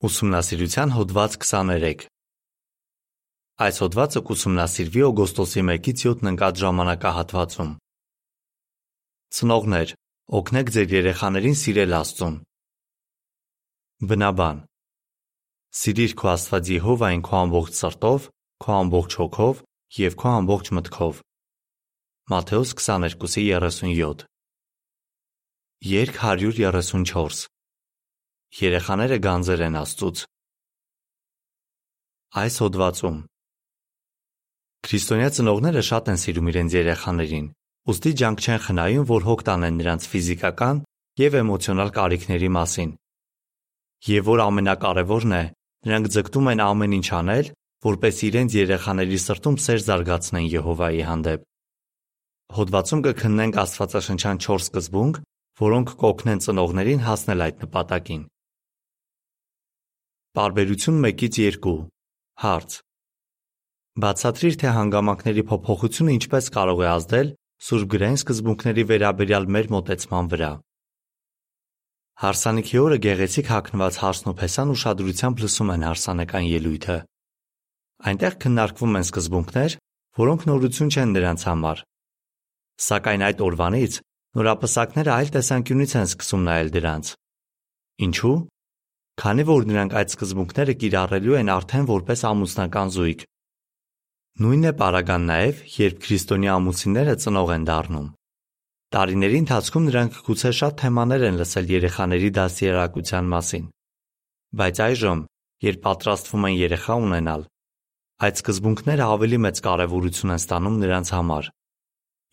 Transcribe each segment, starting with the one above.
Ուսումնասիրության հոդված 23 Այս հոդվածը կուսումնասիրվի օգոստոսի 1-ից 7-ն ընկած ժամանակահատվածում։ Ծնողներ, օգնեք ձեր երեխաներին սիրել Աստծուն։ Բնաբան Սիրիր քո Աստված Եհովային քո ամբողջ սրտով, քո ամբողջ հոգով և քո ամբողջ մտքով։ Մատթեոս 22:37 Երգ 134 Երեխաները գանձեր են Աստծուց։ Այս հոդվածում. Քրիստոնյա ծնողները շատ են սիրում իրենց երեխաներին, ուստի ջանք չեն խնայում, որ հոգ տանեն նրանց ֆիզիկական եւ էմոցիոնալ կարիքների մասին։ Եվ որ ամենակարևորն է, նրանք ձգտում են ամեն ինչ անել, որպեսզի իրենց երեխաների սրտում սեր զարգացնեն Եհովայի հանդեպ։ Հոդվածում կքննենք Աստվածաշնչյան 4 սկզբունք, որոնք կօգնեն ծնողներին հասնել այդ նպատակին։ Պարբերություն 1-ից 2 Հարց. Բացատրիր, թե հանգամանքների փոփոխությունը ինչպես կարող է ազդել Սուրբ գրային սկզբունքների վերաբերյալ մեր մոտեցման վրա։ Հարսանիքի օրը գեղեցիկ հագնված Հարսն ու Փեսան ուշադրությամբ լսում են հարսանեկան ելույթը։ Այնտեղ քննարկվում են սկզբունքներ, որոնք նորություն չեն նրանց համար։ Սակայն այդ օրվանից նորապսակները այլ տեսանկյունից են սկսում նայել դրանց։ Ինչու՞։ Քանի որ նրանք այդ սկզբունքները կիրառելու են արդեն որպես ամուսնական զույգ։ Նույնն է պարագան նաև, երբ քրիստոնյա ամուսինները ծնող են դառնում։ Տարիների ընթացքում նրանք գուցե շատ թեմաներ են լսել երեխաների դաստիարակության մասին։ Բայց այժմ, երբ պատրաստվում են երեխա ունենալ, այդ սկզբունքները ավելի մեծ կարևորություն են ստանում նրանց համար։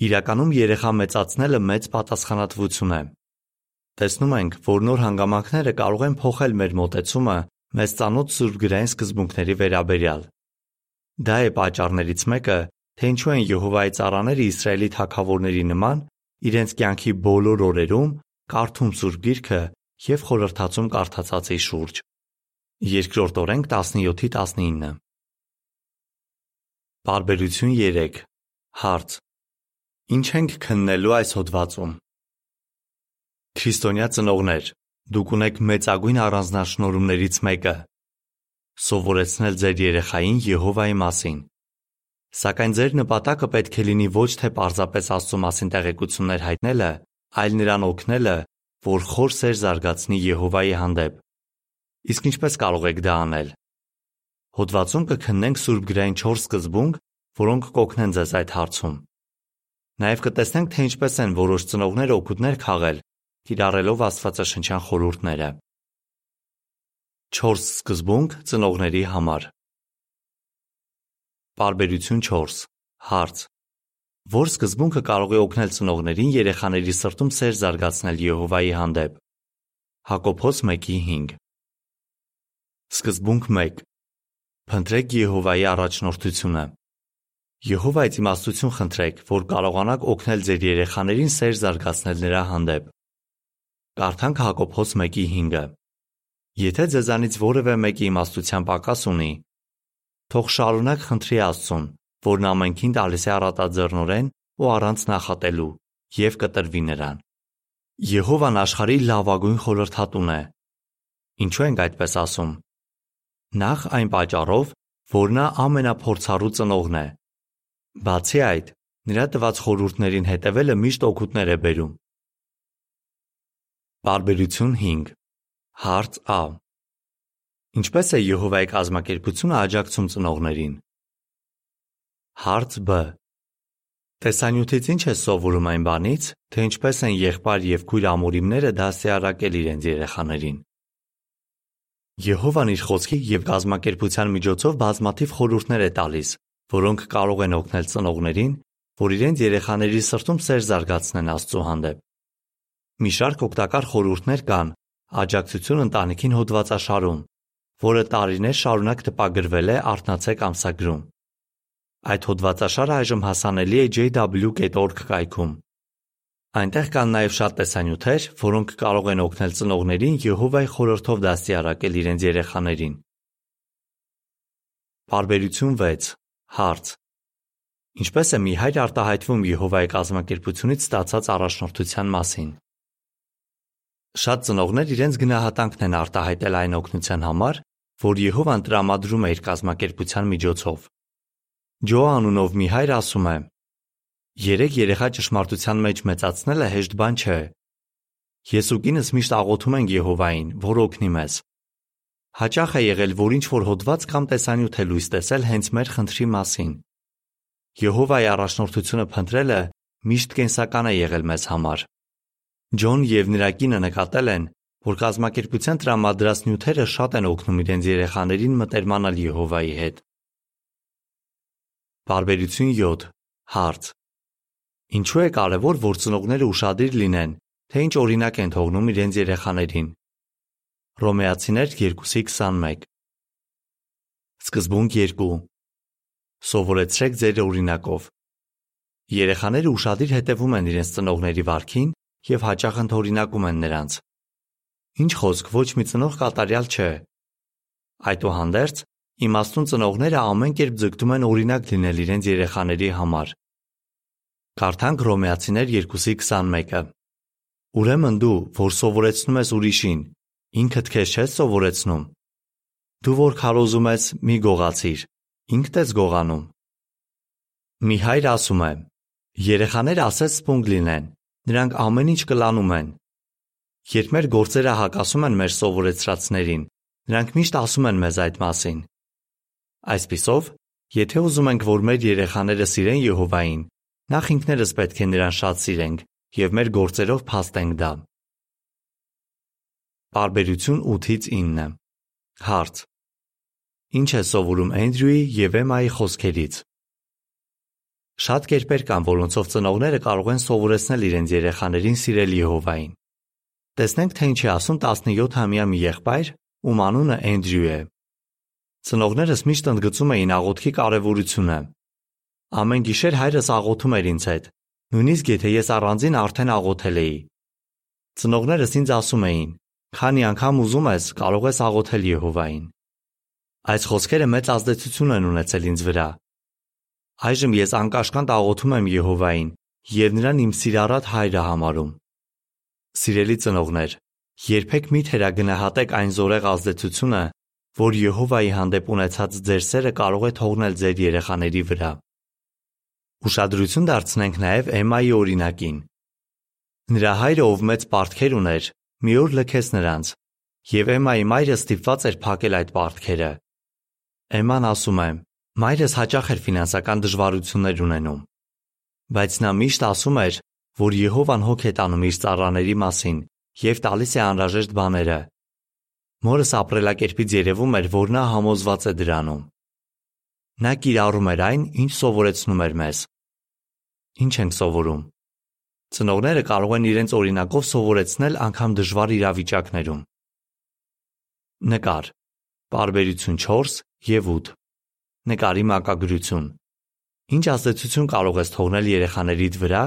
Իրականում երեխա մեծացնելը մեծ պատասխանատվություն է։ Տեսնում ենք, որ նոր հանգամանքները կարող են փոխել մեր մոտեցումը մեզ ծանոթ սուրբգրային սկզբունքների վերաբերյալ։ Դա է պատճառներից մեկը, թե ինչու են Եհովայի ծառաները Իսրայելի թագավորների նման իրենց կյանքի բոլոր օրերում կարդում Սուրբ Գիրքը եւ խորհրդածում կարդացածի շուրջ։ Երկրորդ օրենք 17-19 Բարբերություն 3 Հարց. Ինչ ենք քննելու այս հոդվածում։ Քրիստոնյա ծնողներ, Դուք ունեք մեծագույն առանձնահատկություններից մեկը՝ սովորեցնել ձեր երեխային Եհովայի մասին։ Սակայն ձեր նպատակը պետք է լինի ոչ թե պարզապես Աստծո մասին տեղեկություններ հայտնելը, այլ նրան օգնելը, որ խոր սեր զարգացնի Եհովայի հանդեպ։ Իսկ ինչպե՞ս կարող եք դա անել։ Հոդվածում կքննենք սուրբգրային 4 սկզբունք, որոնք կօգնեն ձեզ այդ հարցում։ Նաև կտեսնենք, թե ինչպես են որոշ ծնողներ օգուտներ քաղել կիրառելով աստվածաշնչյան խորհուրդները։ 4 սկզբունք ծնողների համար։ Պարբերություն 4 Հարց. Որ սկզբունքը կարող է օգնել ծնողներին երեխաների սրտում սեր զարգացնել Եհովայի հանդեպ։ Հակոբոս 1:5 Սկզբունք 1 Փնտրեք Եհովայի առաջնորդությունը։ Եհովայից իմաստություն խնդրեք, որ կարողանաք օգնել ձեր երեխաներին սեր զարգացնել նրա հանդեպ։ Կարդանք Հակոբոս 1:5-ը։ Եթե ձեզանից որևէ մեկը իմաստության պակաս ունի, թող շարունակ խնդրի Աստծուն, որն ամենքին տալիս է առատաձեռնորեն ու առանց նախատելու, եւ կտրվի նրան։ Եհովան աշխարհի լավագույն խորհրդատուն է։ Ինչու ենք այդպես ասում։ Նախ այն պատճառով, որ նա ամենափորձառու ծնողն է։ Բացի այդ, նրա տված խորհուրդներին հետևելը միշտ օգուտներ է բերում։ Պարբերություն 5 Հարց Ա. Ինչպե՞ս է Եհովայի կազմակերպությունը աջակցում ծնողներին։ Հարց Բ. Տեսանյութից ինչ է սովորում այն բանից, թե ինչպես են եղբայր եւ քույր ամորիմները դասյարակել իրենց երեխաներին։ Եհովան իր խոսքի եւ կազմակերպության միջոցով բազմաթիվ խորհուրդներ է տալիս, որոնք կարող են օգնել ծնողներին, որ իրենց երեխաների սրտում սեր զարգացնեն Աստծո հանդեպ։ Մի շարք օգտակար խորհուրդներ կան «Աջակցություն ընտանիքին» հոդվածաշարում, որը տարիներ շարունակ տպագրվել է «Արթնացեք» ամսագրում։ Այդ հոդվածաշարը այժմ հասանելի է jw.org կայքում։ Այնտեղ կան նաև շատ տեսանյութեր, որոնք կարող են օգնել ծնողներին Եհովայի խորհրդով դաստիարակել իրենց երեխաներին։ Պարբերություն 6 Հարց. Ինչպե՞ս է մի հայր արտահայտվում Եհովայի կազմակերպությունից ստացած առաջնորդության մասին։ Շատ ծնողներ իրենց գնահատանքն են արտահայտել այն օգնության համար, որ Եհովան տրամադրում է իր կազմակերպության միջոցով։ Ջո անունով մի հայր ասում է. Երեք երեխա ճշմարտության մեջ մեծացնելը հեշտ բան չէ։ Ես ու կինս միշտ աղոթում ենք Եհովային, որ օգնի մեզ։ Հաճախ է եղել, որ ինչ որ հոդված կամ տեսանյութ է լույս տեսել հենց մեր խնդրի մասին։ Եհովայի առաջնորդությունը փնտրելը միշտ կենսական է եղել մեզ համար։ Ջոն եւ նրա կինը նկատել են, որ կազմակերպության տրամադրած նյութերը շատ են օգնում իրենց երեխաներին մտերմանալ Եհովայի հետ։ Բարբերություն 7. Հարց. Ինչու է կարևոր, որ ծնողները ուշադիր լինեն, թե ինչ օրինակ են թողնում իրենց երեխաներին։ Հռոմեացիներ 2:21 Սկզբունք 2 Սովորեցրեք ձեր օրինակով։ Երեխաները ուշադիր հետևում են իրենց ծնողների վարքին եւ հաճախ ընդօրինակում են նրանց։ Ինչ խոսք, ոչ մի ծնող կատարյալ չէ։ Այդուհանդերձ, իմաստուն ծնողները ամեն կերպ ձգտում են օրինակ լինել իրենց երեխաների համար։ Կարդանք Հռոմեացիներ 2:21-ը։ Ուրեմն դու, որ սովորեցնում ես ուրիշին, ինքդ քեզ չես սովորեցնում։ Դու որ քարոզում ես, մի գողացիր, ինքդ ես գողանում։ Մի հայր ասում է. Երեխաները ասես սպունգ լինեն, Նրանք ամեն ինչ կլանում են։ Երբ մեր գործերը հակասում են մեր սովորեցրածներին, նրանք միշտ ասում են մեզ այդ մասին։ Այսպիսով, եթե ուզում ենք, որ մեր երեխաները սիրեն Եհովային, նախ ինքներս պետք է նրան շատ սիրենք եւ մեր գործերով փաստենք դա։ Բարբերություն 8-ից 9 Հարց. Ինչ է սովորում Էնդրյուի եւ Էմայի խոսքերից։ Շատ կերպեր կան, որոնցով ծնողները կարող են սովորեցնել իրենց երեխաներին սիրել Եհովային։ Տեսնենք, թե ինչ է ասում 17-ամյա մի եղբայր, ում անունը Էնդրյու է։ Ծնողներս միշտ ընդգծում էին աղոթքի կարևորությունը։ Ամեն գիշեր հայրս աղոթում էր ինձ հետ, նույնիսկ եթե ես առանձին արդեն աղոթել էի։ Ծնողներս ինձ ասում էին. «Քանի անգամ ուզում ես, կարող ես աղոթել Եհովային»։ Այս խոսքերը մեծ ազդեցություն են ունեցել ինձ վրա, Այժմ ես անկաշկանդ աղոթում եմ Եհովային եւ նրան իմ սիրառատ հայրը համարում։ Սիրելի ծնողներ, երբեք մի թերագնահատեք այն զորեղ ազդեցությունը, որ Եհովայի հանդեպ ունեցած ձեր սերը կարող է թողնել ձեր երեխաների վրա։ Ուշադրություն դարձնենք նաև Էմայի օրինակին։ Նրա հայրը, ով մեծ պարտքեր ուներ, մի օր լքեց նրանց, եւ Էմայի մայրը ստիպված էր փակել այդ պարտքերը։ Էման ասում է. Մայրս հաճախ էր ֆինանսական դժվարություններ ունենում, բայց նա միշտ ասում էր, որ Եհովան հոգ է տանում իր ծառաների մասին եւ տալիս է անհրաժեշտ բաները։ Մորս ապրելակերպից երևում էր, որ նա համոզված է դրանում։ Նա կիրառում էր այն, ինչ սովորեցնում էր մեզ։ Ինչ ենք սովորում։ Ծնողները կարող են իրենց օրինակով սովորեցնել անգամ դժվար իրավիճակներում։ Նկար։ Բարբերություն 4 եւ 8 Նկարի մակագրություն Ինչ ազդեցություն կարող ես թողնել երեխաներիդ վրա,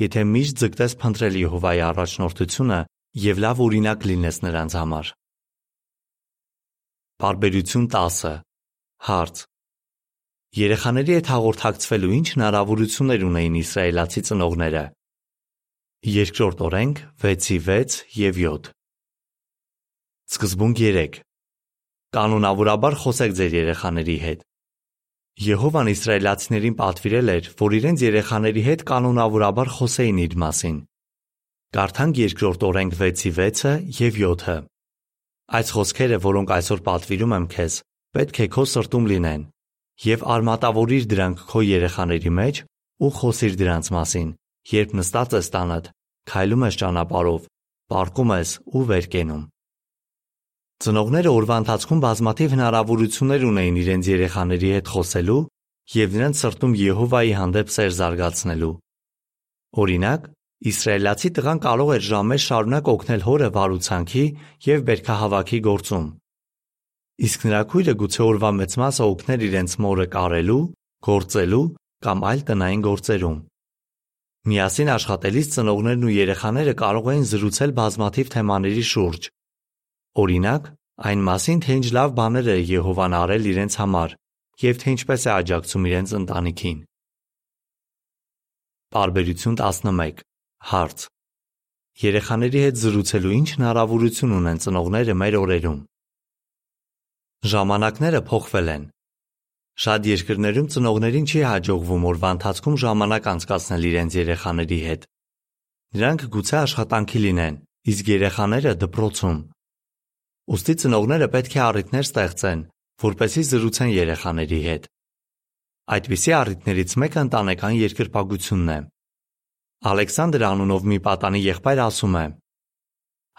եթե միշտ ձգտես փնտրել Եհովայի առաջնորդությունը եւ լավ օրինակ լինես նրանց համար։ Բարբերություն 10 Հարց. Երեխաների հետ հաղորդակցվելու ինչ հնարավորություններ ունեին իսրայելացի ծնողները։ Երկրորդ օրենք 6-6 եւ 7 Սկզբունք 3 Կանոնավորաբար խոսեք ձեր երեխաների հետ։ Եհովան իսրայելացիներին պատվիրել էր, որ իրենց երեխաների հետ կանոնավորաբար խոսեին իր մասին։ Կարդանք երկրորդ օրենք 6-ի 6-ը եւ 7-ը։ Այս խոսքերը, որոնք այսօր պատվիրում եմ քեզ, պետք է քո սրտում լինեն, եւ արմատավորիր դրանք քո երեխաների մեջ ու խոսիր դրանց մասին, երբ նստած ես տանդ, քայլում ես ճանապարհով, պարկում ես ու վեր կենում։ Ծնողները օրվա ընթացքում բազմաթիվ հնարավորություններ ունեին իրենց երեխաների հետ խոսելու և նրանց սրտում Եհովայի հանդեպ սեր զարգացնելու։ Օրինակ, իսրայելացի տղան կարող էր ժամեր շարունակ օգնել հորը վարուցանքի և բերքահավաքի գործում։ Իսկ նրա քույրը գուցե օրվա մեծ մասը օգներ իրենց մորը կարելու, գործելու կամ այլ տնային գործերում։ Միասին աշխատելիս ծնողներն ու երեխաները կարող էին զրուցել բազմաթիվ թեմաների շուրջ, Օրինակ, այն մասին, թե ինչ լավ բաներ է Եհովան արել իրենց համար և թե ինչպես է աջակցում իրենց ընտանիքին։ Պարբերություն 11 Հարց. երեխաների հետ զրուցելու ինչ հնարավորություն ունեն ծնողները մեր օրերում։ Ժամանակները փոխվել են։ Շատ երկրներում ծնողներին չի հաջողվում օրվա ընթացքում ժամանակ անցկացնել իրենց երեխաների հետ։ Նրանք գուցե աշխատանքի լինեն, իսկ երեխաները դպրոցում։ Ոստի ծնողները պետք է առիթներ ստեղծեն, որպեսզի զրուցեն երեխաների հետ։ Այդպիսի առիթներից մեկը ընտանեկան երկրպագությունն է։ Ալեքսանդր անունով մի պատանի եղբայր ասում է.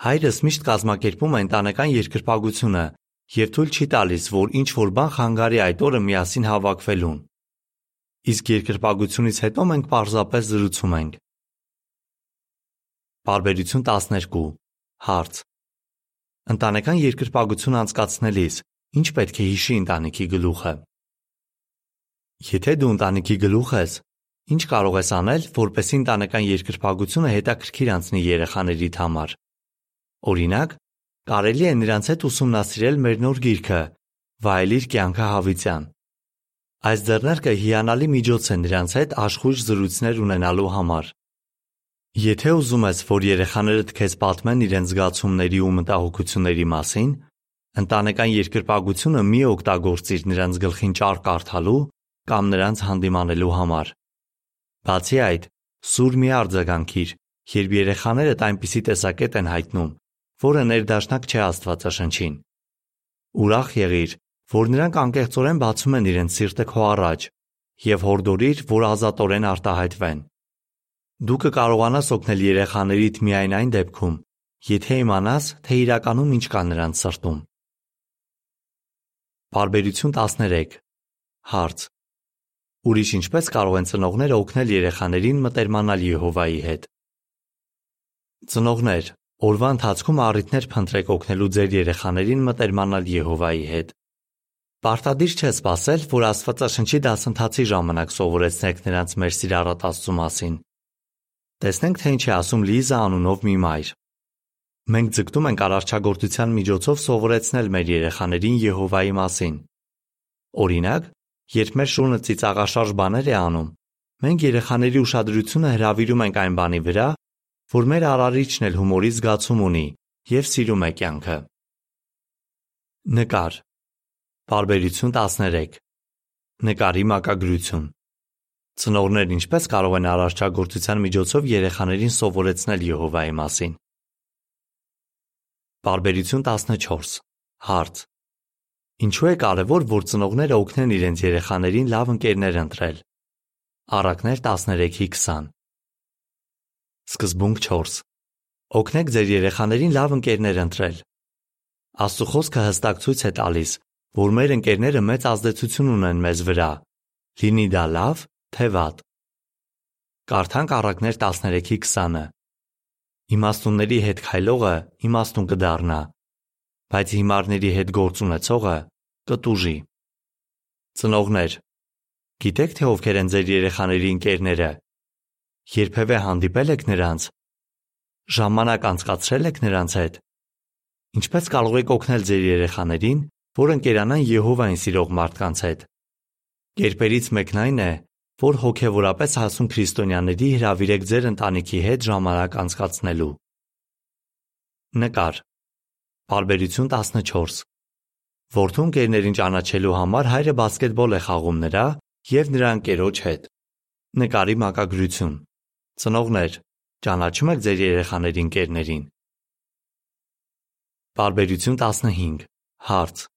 Հայրս միշտ կազմակերպում է ընտանեկան երկրպագությունը եւ թույլ չի տալիս, որ ինչ որ բան խանգարի այդ օրը միասին հավաքվելուն։ Իսկ երկրպագությունից հետո մենք պարզապես զրուցում ենք։ Բարբերություն 12 Հարց. Ընտանեկան երկրպագություն անցկացնելիս ինչ պետք է հիշի ընտանիքի գլուխը։ Եթե դու ընտանիքի գլուխ ես, Ինչ կարող ես անել, որպեսզի ընտանեկան երկրպագությունը հետաքրքիր անցնի երեխաներիդ համար։ Օրինակ, կարելի է նրանց հետ ուսումնասիրել մեր նոր գիրքը «Վայելիր կյանքը հավիտյան»։ Այս ձեռնարկը հիանալի միջոց է նրանց հետ աշխույժ զրույցներ ունենալու համար։ Եթե ուզում ես, որ երեխաներդ քեզ պատմեն իրենց զգացումների ու մտահոգությունների մասին, ընտանեկան երկրպագությունը մի օգտագործիր նրանց գլխին ճար կարդալու կամ նրանց հանդիմանելու համար։ Բացի այդ, սուր մի արձագանքիր, երբ երեխաներդ այնպիսի տեսակետ են հայտնում, որը ներդաշնակ չէ Աստվածաշնչին։ Ուրախ եղիր, որ նրանք անկեղծորեն բացում են իրենց սիրտը քո առաջ եւ հորդորիր, որ ազատորեն արտահայտվեն։ Դու կկարողանաս օգնել երեխաներիդ միայն այն դեպքում, եթե իմանաս, թե իրականում ինչ կա նրանց սրտում։ Բարբերություն 13 Հարց. Ուրիշ ինչպես կարող են ծնողները օգնել երեխաներին մտերմանալ Եհովայի հետ։ Ծնողներ, օրվա ընթացքում առիթներ փնտրեք օգնելու ձեր երեխաներին մտերմանալ Եհովայի հետ։ Պարտադիր չէ սпасել, որ Աստվածաշնչի դասընթացի ժամանակ սովորեցնեք նրանց մեր սիրառատ Աստծո մասին, Տեսնենք, թե ինչ է ասում Լիզա անունով մի մայր։ Մենք ձգտում ենք արարչագործության միջոցով սովորեցնել մեր երեխաներին Եհովայի մասին։ Օրինակ, Երբ մեր շունը ծիծաղաշարժ բաներ է անում, մենք երեխաների ուշադրությունը հրավիրում ենք այն բանի վրա, որ մեր արարիչն էլ հումորի զգացում ունի եւ սիրում է կյանքը։ Նկար։ Բարբերություն 13։ Նկարի մակագրություն։ Ծնողներն ինչպես կարող են արարչագործության միջոցով երեխաներին սովորեցնել Եհովայի մասին։ Բարբերություն 14։ Հարց. Ինչու է կարևոր, որ ծնողները օգնեն իրենց երեխաներին լավ ընկերներ ընտրել։ Առակներ 13:20 Սկզբունք 4 Օգնեք ձեր երեխաներին լավ ընկերներ ընտրել։ Աստծո խոսքը հստակ ցույց է տալիս, որ մեր ընկերները մեծ ազդեցություն ունեն մեզ վրա, լինի դա լավ, թե վատ։ Կարդանք առակներ 13:20-ը։ Իմաստունների հետ քայլողը իմաստուն կդառնա, բայց հիմարների հետ գործ ունեցողը կտուժի։ Ծնողներ, գիտեք թե ովքեր են ձեր երեխաների ընկերները։ Երբևէ հանդիպել եք նրանց։ Ժամանակ անցկացրել եք նրանց հետ։ Ինչպես կարող եք օգնել ձեր երեխաներին, որ ընկերանան Եհովային սիրող մարդկանց հետ։ Կերպերից մեկն այն է, որ հոգևորապես հասուն քրիստոնյաների հրավիրեք ձեր ընտանիքի հետ ժամանակ անցկացնելու։ Նկար. Բարբերություն 14 Որդուն գերներին ճանաչելու համար հայրը բասկետբոլ է խաղում նրա և նրա ընկերոջ հետ։ Նկարի մակագրություն։ Ծնողներ, ճանաչո՞ւմ եք ձեր երեխաների ընկերներին։ Բարբերություն 15 Հարց.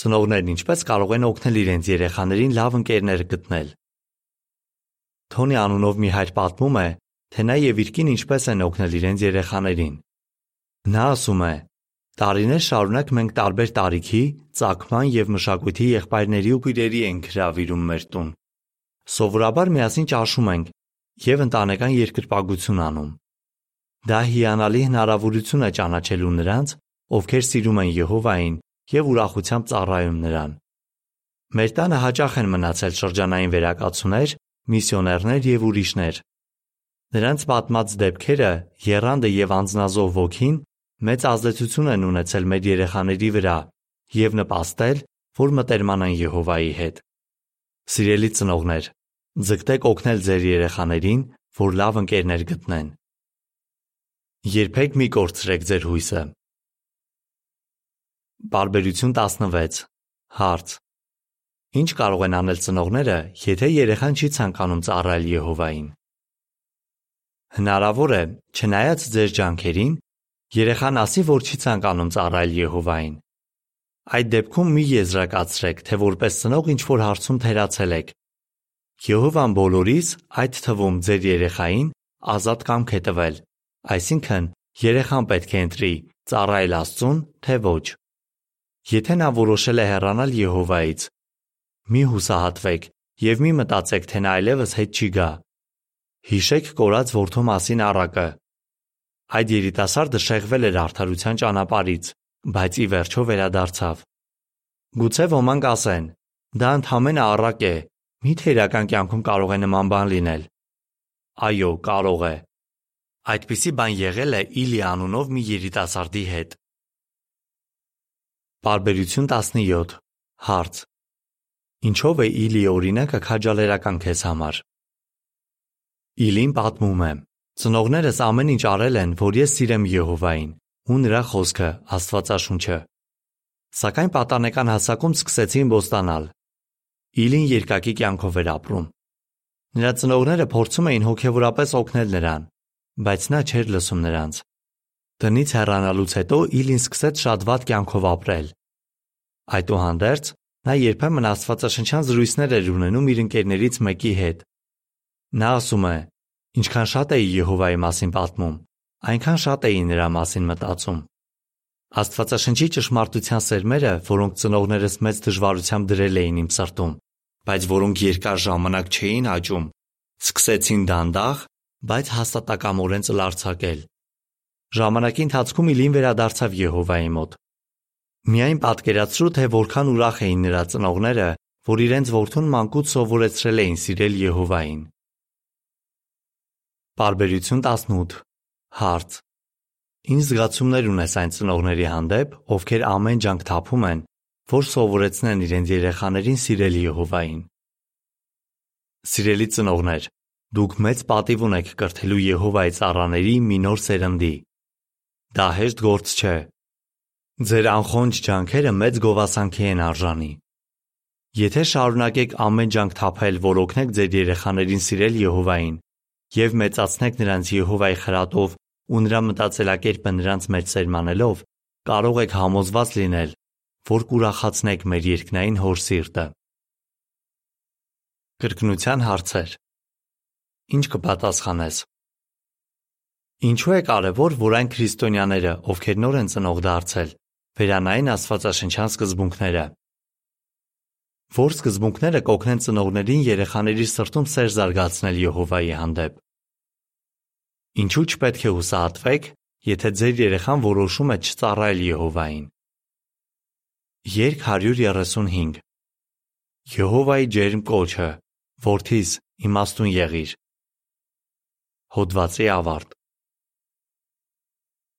Ծնողներն ինչպես կարող են օգնել իրենց երեխաներին լավ ընկերներ գտնել։ Թոնի անունով մի հայր պատմում է, թե նա եւ իր կինը ինչպես են օգնել իրենց երեխաներին։ Նա ասում է. Տարիներ շարունակ մենք տարբեր տարիքի, ծագման և մշակույթի եղբայրների ու քույրերի ենք հրավիրում մեր տուն։ Սովորաբար միասին ճաշում ենք և ընտանեկան երկրպագություն անում։ Դա հիանալի հնարավորություն է ճանաչելու նրանց, ովքեր սիրում են Եհովային և ուրախությամբ ծառայում նրան։ Մեր տանը հաճախ են մնացել շրջանային վերակացուներ, միսիոներներ և ուրիշներ։ Նրանց պատմած դեպքերը, եռանդը և անձնազոհ ոգին մեծ ազդեցություն են ունեցել մեր երեխաների վրա և նպաստել, որ մտերմանան Եհովայի հետ։ Սիրելի ծնողներ, ձգտեք օգնել ձեր երեխաներին, որ լավ ընկերներ գտնեն։ Երբեք մի կորցրեք ձեր հույսը։ Բարբերություն 16 Հարց. Ինչ կարող են անել ծնողները, եթե երեխան չի ցանկանում ծառայել Եհովային։ Հնարավոր է, չնայած ձեր ջանքերին, երեխան ասի, որ չի ցանկանում ծառայել Եհովային։ Այդ դեպքում մի եզրակացրեք, թե որպես ծնող ինչ որ հարցում թերացել եք։ Եհովան բոլորիս, այդ թվում ձեր երեխային, ազատ կամք է տվել, այսինքն երեխան պետք է ընտրի ծառայել Աստծուն, թե ոչ։ Եթե նա որոշել է հեռանալ Եհովայից, մի հուսահատվեք եւ մի մտածեք, թե նա այլևս հետ չի գա։ Հիշեք կորած որդու մասին առակը։ Այդ երիտասարդը շեղվել էր արդարության ճանապարից, բայց ի վերջո վերադարձավ։ Գուցե ոմանք ասեն. դա ընդհանրապես առակ է, միթե իրական կյանքում կարող է նման բան լինել։ Այո, կարող է։ Այդպիսի բան եղել է Իլի անունով մի երիտասարդի հետ։ Պարբերություն 17 Հարց. Ինչով է Իլի օրինակը քաջալերական քեզ համար։ Իլին պատմում է. Ծնողներս ամեն ինչ արել են, որ ես սիրեմ Եհովային ու նրա խոսքը, Աստվածաշունչը։ Սակայն պատանեկան հասակում սկսեցին ոստանալ։ Իլին երկակի կյանքով էր ապրում։ Նրա ծնողները փորձում էին հոգևորապես օգնել նրան, բայց նա չէր լսում նրանց։ Տնից հեռանալուց հետո Իլին սկսեց շատ վատ կյանքով ապրել։ Այդուհանդերձ, նա երբեմն աստվածաշնչյան զրույցներ էր ունենում իր ընկերներից մեկի հետ։ Նա ասում է. Ինչքան շատ էի Եհովայի մասին պատմում, այնքան շատ էի նրա մասին մտածում։ Աստվածաշնչի ճշմարտության սերմերը, որոնք ծնողներս մեծ դժվարությամբ դրել էին իմ սրտում, բայց որոնք երկար ժամանակ չէին աճում, սկսեցին դանդաղ, բայց հաստատակամորեն ծլարձակել։ Ժամանակի ընթացքում Իլին վերադարձավ Եհովայի մոտ։ Միայն պատկերացրու, թե որքան ուրախ էին նրա ծնողները, որ իրենց որդուն մանկուց սովորեցրել էին սիրել Եհովային։ Բարբերություն 18 Հարց. Ինչ զգացումներ ունես այն ծնողների հանդեպ, ովքեր ամեն ջանք թափում են, որ սովորեցնեն իրենց երեխաներին սիրել Եհովային։ Սիրելի ծնողներ, դուք մեծ պատիվ ունեք կրթելու Եհովայի ծառաների մի նոր սերնդի։ Դա հեշտ գործ չէ։ Ձեր անխոնջ ջանքերը մեծ գովասանքի են արժանի։ Եթե շարունակեք ամեն ջանք թափել, որ օգնեք ձեր երեխաներին սիրել Եհովային եւ մեծացնեք նրանց Եհովայի խրատով ու նրա մտածելակերպը նրանց մեջ սերմանելով, կարող եք համոզված լինել, որ կուրախացնեք մեր երկնային Հոր սիրտը։ Կրկնության հարցեր։ Ինչ կպատասխանես։ Ինչու է կարևոր, որ այն քրիստոնյաները, ովքեր նոր են ծնող դարձել, վերանային Աստվածաշնչյան սկզբունքները։ Որ սկզբունքները կօգնեն ծնողներին երեխաների սրտում սեր զարգացնել Եհովայի հանդեպ։ Ինչու չպետք է հուսահատվեք, եթե ձեր երեխան որոշում է չծառայել Եհովային։ Երկ 135 Եհովայի ջերմ կոչը, որդիս, իմաստուն եղիր։ Հոդվացի ավարտ